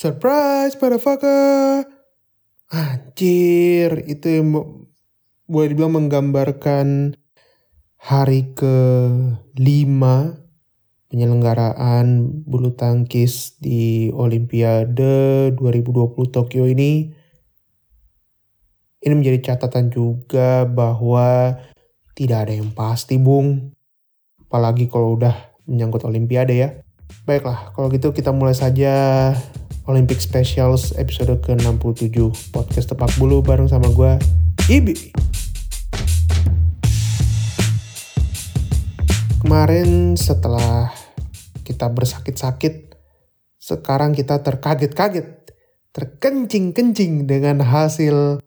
Surprise, motherfucker. Anjir, itu yang boleh dibilang menggambarkan hari ke-5 penyelenggaraan bulu tangkis di Olimpiade 2020 Tokyo ini. Ini menjadi catatan juga bahwa tidak ada yang pasti, Bung. Apalagi kalau udah menyangkut Olimpiade ya. Baiklah, kalau gitu kita mulai saja Olympic Specials episode ke-67 podcast Tepak Bulu bareng sama gue, Ibi. Kemarin setelah kita bersakit-sakit, sekarang kita terkaget-kaget, terkencing-kencing dengan hasil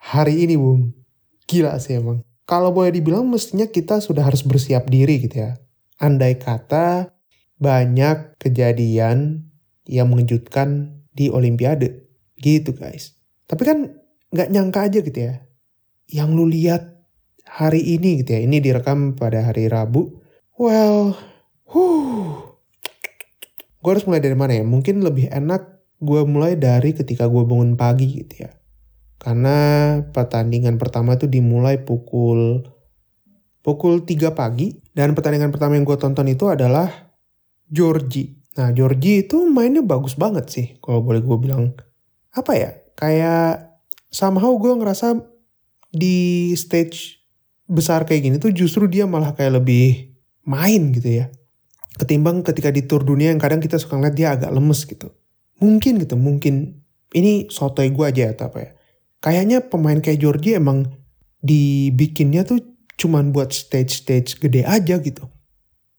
hari ini, Bung. Gila sih emang. Kalau boleh dibilang mestinya kita sudah harus bersiap diri gitu ya. Andai kata banyak kejadian yang mengejutkan di Olimpiade. Gitu guys. Tapi kan nggak nyangka aja gitu ya. Yang lu lihat hari ini gitu ya. Ini direkam pada hari Rabu Well, huh. Gue harus mulai dari mana ya? Mungkin lebih enak gue mulai dari ketika gue bangun pagi gitu ya. Karena pertandingan pertama itu dimulai pukul pukul 3 pagi dan pertandingan pertama yang gue tonton itu adalah Georgie. Nah, Georgie itu mainnya bagus banget sih kalau boleh gue bilang. Apa ya? Kayak somehow gue ngerasa di stage besar kayak gini tuh justru dia malah kayak lebih main gitu ya. Ketimbang ketika di tour dunia yang kadang kita suka ngeliat dia agak lemes gitu. Mungkin gitu, mungkin ini sotoy gue aja atau apa ya. Kayaknya pemain kayak Georgie emang dibikinnya tuh cuman buat stage-stage gede aja gitu.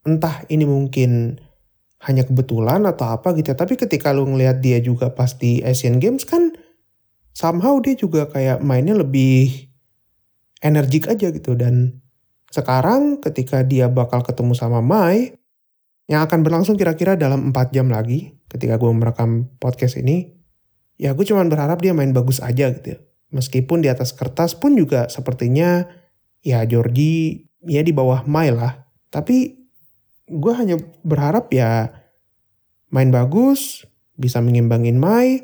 Entah ini mungkin hanya kebetulan atau apa gitu. Ya. Tapi ketika lu ngeliat dia juga pas di Asian Games kan somehow dia juga kayak mainnya lebih energik aja gitu. Dan sekarang ketika dia bakal ketemu sama Mai, yang akan berlangsung kira-kira dalam 4 jam lagi ketika gue merekam podcast ini, ya gue cuma berharap dia main bagus aja gitu ya. Meskipun di atas kertas pun juga sepertinya ya Georgie ya di bawah Mai lah. Tapi gue hanya berharap ya main bagus, bisa mengimbangin Mai.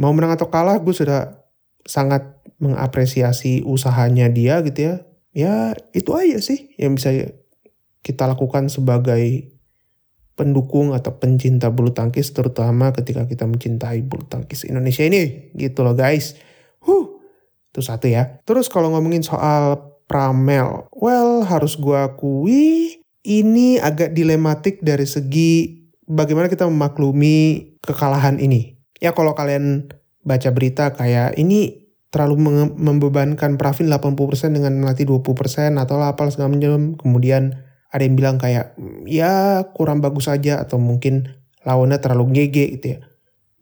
Mau menang atau kalah gue sudah sangat mengapresiasi usahanya dia gitu ya ya itu aja sih yang bisa kita lakukan sebagai pendukung atau pencinta bulu tangkis terutama ketika kita mencintai bulu tangkis Indonesia ini gitu loh guys. Huh, itu satu ya. Terus kalau ngomongin soal Pramel, well harus gua akui ini agak dilematik dari segi bagaimana kita memaklumi kekalahan ini. Ya kalau kalian baca berita kayak ini terlalu membebankan Pravin 80% dengan melatih 20% atau apa segala macam. Kemudian ada yang bilang kayak ya kurang bagus aja atau mungkin lawannya terlalu ngege gitu ya.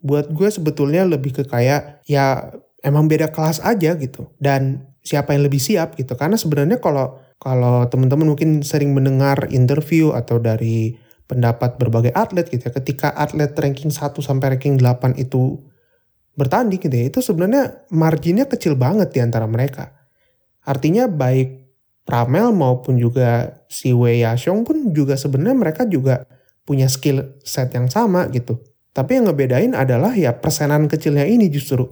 Buat gue sebetulnya lebih ke kayak ya emang beda kelas aja gitu. Dan siapa yang lebih siap gitu. Karena sebenarnya kalau kalau teman-teman mungkin sering mendengar interview atau dari pendapat berbagai atlet gitu ya. Ketika atlet ranking 1 sampai ranking 8 itu bertanding gitu ya, itu sebenarnya marginnya kecil banget di antara mereka. Artinya baik Pramel maupun juga si Wei Yashong pun juga sebenarnya mereka juga punya skill set yang sama gitu. Tapi yang ngebedain adalah ya persenan kecilnya ini justru.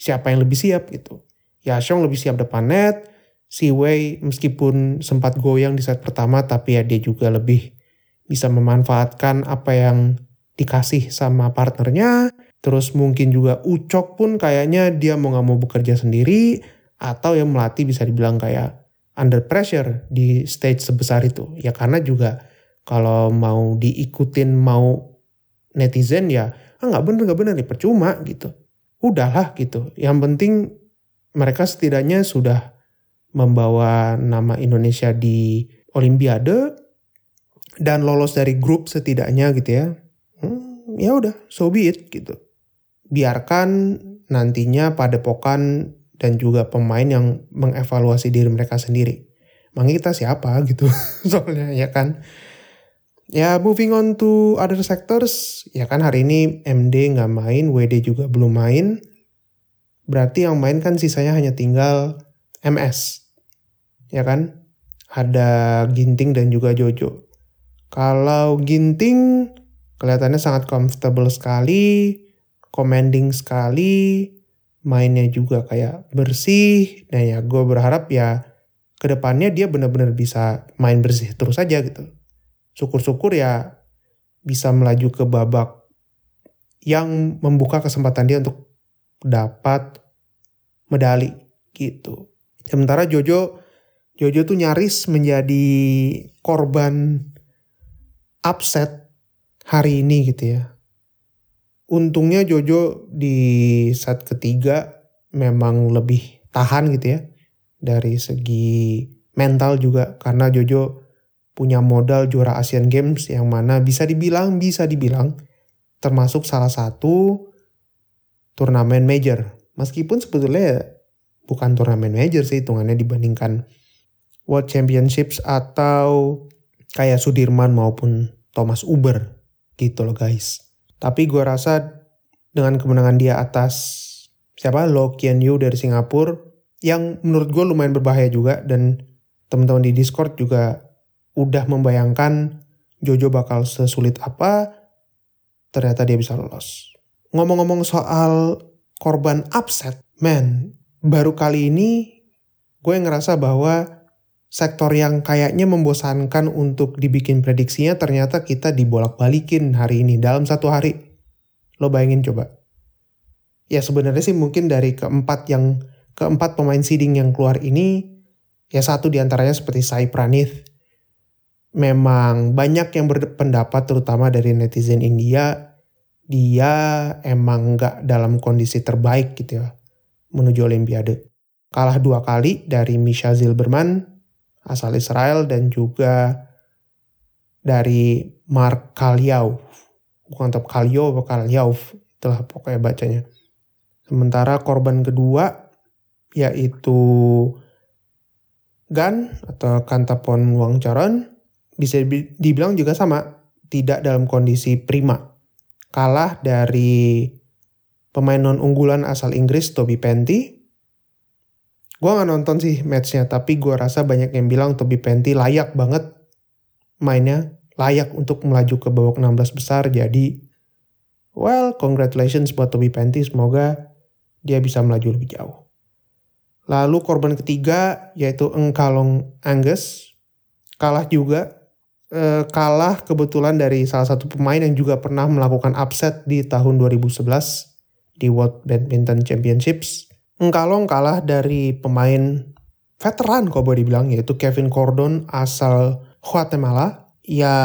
Siapa yang lebih siap gitu. Yashong lebih siap depan net, si Wei meskipun sempat goyang di set pertama tapi ya dia juga lebih bisa memanfaatkan apa yang dikasih sama partnernya Terus mungkin juga Ucok pun kayaknya dia mau nggak mau bekerja sendiri atau yang melatih bisa dibilang kayak under pressure di stage sebesar itu. Ya karena juga kalau mau diikutin mau netizen ya ah nggak bener nggak bener nih percuma gitu. Udahlah gitu. Yang penting mereka setidaknya sudah membawa nama Indonesia di Olimpiade dan lolos dari grup setidaknya gitu ya. Hmm, ya udah, so be it gitu biarkan nantinya padepokan dan juga pemain yang mengevaluasi diri mereka sendiri. Makanya kita siapa gitu soalnya ya kan. Ya moving on to other sectors, ya kan hari ini MD nggak main, WD juga belum main. Berarti yang main kan sisanya hanya tinggal MS. Ya kan? Ada Ginting dan juga Jojo. Kalau Ginting kelihatannya sangat comfortable sekali commanding sekali, mainnya juga kayak bersih. Nah ya gue berharap ya ke depannya dia benar-benar bisa main bersih terus aja gitu. Syukur-syukur ya bisa melaju ke babak yang membuka kesempatan dia untuk dapat medali gitu. Sementara Jojo Jojo tuh nyaris menjadi korban upset hari ini gitu ya. Untungnya Jojo di set ketiga memang lebih tahan gitu ya. Dari segi mental juga karena Jojo punya modal juara Asian Games yang mana bisa dibilang bisa dibilang termasuk salah satu turnamen major. Meskipun sebetulnya bukan turnamen major sih hitungannya dibandingkan World Championships atau kayak Sudirman maupun Thomas Uber gitu loh guys. Tapi gue rasa dengan kemenangan dia atas siapa Lo Kian Yu dari Singapura yang menurut gue lumayan berbahaya juga dan teman-teman di Discord juga udah membayangkan Jojo bakal sesulit apa ternyata dia bisa lolos. Ngomong-ngomong soal korban upset, man, baru kali ini gue ngerasa bahwa sektor yang kayaknya membosankan untuk dibikin prediksinya ternyata kita dibolak-balikin hari ini dalam satu hari. Lo bayangin coba. Ya sebenarnya sih mungkin dari keempat yang keempat pemain seeding yang keluar ini ya satu di antaranya seperti Sai Pranith. Memang banyak yang berpendapat terutama dari netizen India dia emang nggak dalam kondisi terbaik gitu ya menuju Olimpiade. Kalah dua kali dari Misha Zilberman asal Israel dan juga dari Mark Kaliau. Bukan tetap Kalio atau Kaliau, itulah pokoknya bacanya. Sementara korban kedua yaitu Gan atau Kantapon Wangcharan bisa dibilang juga sama, tidak dalam kondisi prima. Kalah dari pemain non unggulan asal Inggris Toby Penty Gue gak nonton sih matchnya, tapi gue rasa banyak yang bilang Toby Penty layak banget mainnya, layak untuk melaju ke babak 16 besar. Jadi, well, congratulations buat Toby Penty. Semoga dia bisa melaju lebih jauh. Lalu korban ketiga yaitu Engkalong Angus. Kalah juga. E, kalah kebetulan dari salah satu pemain yang juga pernah melakukan upset di tahun 2011 di World Badminton Championships Engkalong kalah dari pemain veteran kok boleh dibilang yaitu Kevin Cordon asal Guatemala. Ya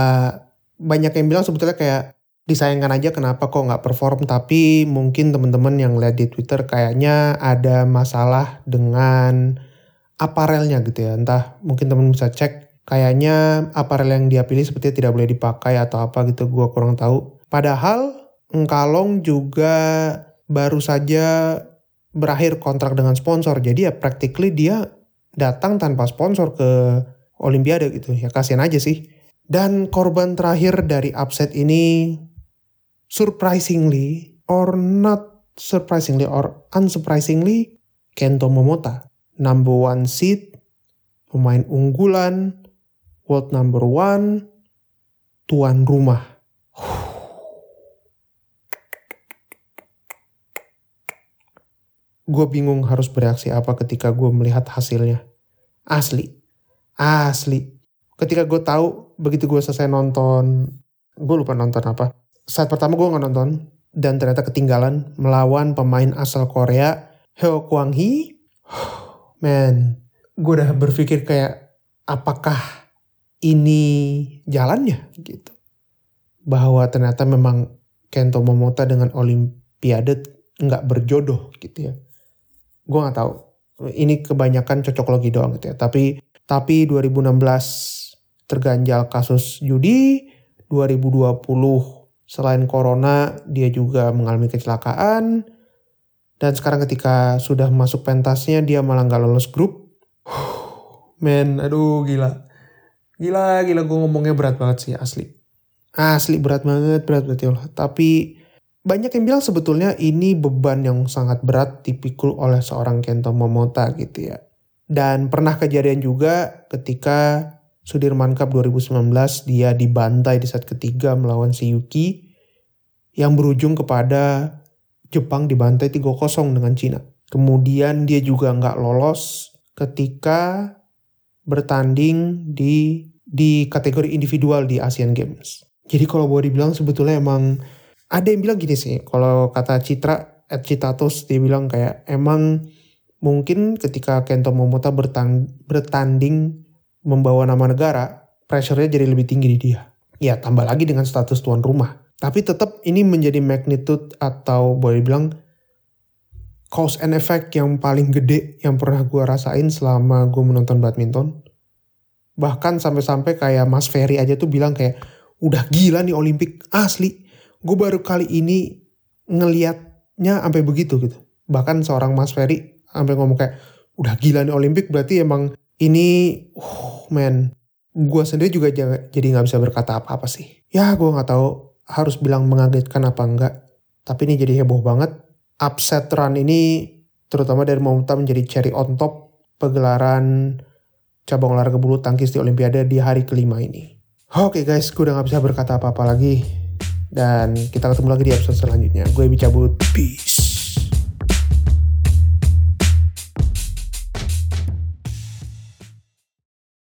banyak yang bilang sebetulnya kayak disayangkan aja kenapa kok nggak perform. Tapi mungkin teman-teman yang lihat di Twitter kayaknya ada masalah dengan aparelnya gitu ya. Entah mungkin teman bisa cek kayaknya aparel yang dia pilih sepertinya tidak boleh dipakai atau apa gitu gue kurang tahu. Padahal Engkalong juga baru saja berakhir kontrak dengan sponsor. Jadi ya practically dia datang tanpa sponsor ke Olimpiade gitu. Ya kasihan aja sih. Dan korban terakhir dari upset ini surprisingly or not surprisingly or unsurprisingly Kento Momota. Number one seed, pemain unggulan, world number one, tuan rumah gue bingung harus bereaksi apa ketika gue melihat hasilnya. Asli. Asli. Ketika gue tahu, begitu gue selesai nonton, gue lupa nonton apa. Saat pertama gue nggak nonton, dan ternyata ketinggalan melawan pemain asal Korea, Heo Kwang Hee. Man, gue udah berpikir kayak, apakah ini jalannya gitu. Bahwa ternyata memang Kento Momota dengan Olimpiade nggak berjodoh gitu ya gue nggak tahu. Ini kebanyakan cocok logi doang gitu ya. Tapi tapi 2016 terganjal kasus judi 2020 selain corona dia juga mengalami kecelakaan. Dan sekarang ketika sudah masuk pentasnya dia malah nggak lolos grup. Men aduh gila. Gila gila. Gue ngomongnya berat banget sih asli. Asli berat banget berat banget ya Allah. Tapi banyak yang bilang sebetulnya ini beban yang sangat berat dipikul oleh seorang Kento Momota gitu ya. Dan pernah kejadian juga ketika Sudirman Cup 2019 dia dibantai di set ketiga melawan si Yuki yang berujung kepada Jepang dibantai 3-0 dengan Cina. Kemudian dia juga nggak lolos ketika bertanding di di kategori individual di Asian Games. Jadi kalau boleh dibilang sebetulnya emang ada yang bilang gini sih, kalau kata Citra, at Citatus dia bilang kayak emang mungkin ketika Kento Momota bertanding membawa nama negara, pressure-nya jadi lebih tinggi di dia. Ya tambah lagi dengan status tuan rumah. Tapi tetap ini menjadi magnitude atau boleh bilang cause and effect yang paling gede yang pernah gue rasain selama gue menonton badminton. Bahkan sampai-sampai kayak Mas Ferry aja tuh bilang kayak udah gila nih Olimpik asli. Gue baru kali ini ngeliatnya sampai begitu gitu. Bahkan seorang Mas Ferry sampai ngomong kayak udah gila nih Olimpik berarti emang ini uh, man gue sendiri juga jadi nggak bisa berkata apa-apa sih. Ya gue nggak tahu harus bilang mengagetkan apa enggak. Tapi ini jadi heboh banget. Upset run ini terutama dari Momota menjadi cherry on top pegelaran cabang olahraga bulu tangkis di Olimpiade di hari kelima ini. Oke okay guys, gue udah gak bisa berkata apa-apa lagi. Dan kita ketemu lagi di episode selanjutnya. Gue cabut. Peace.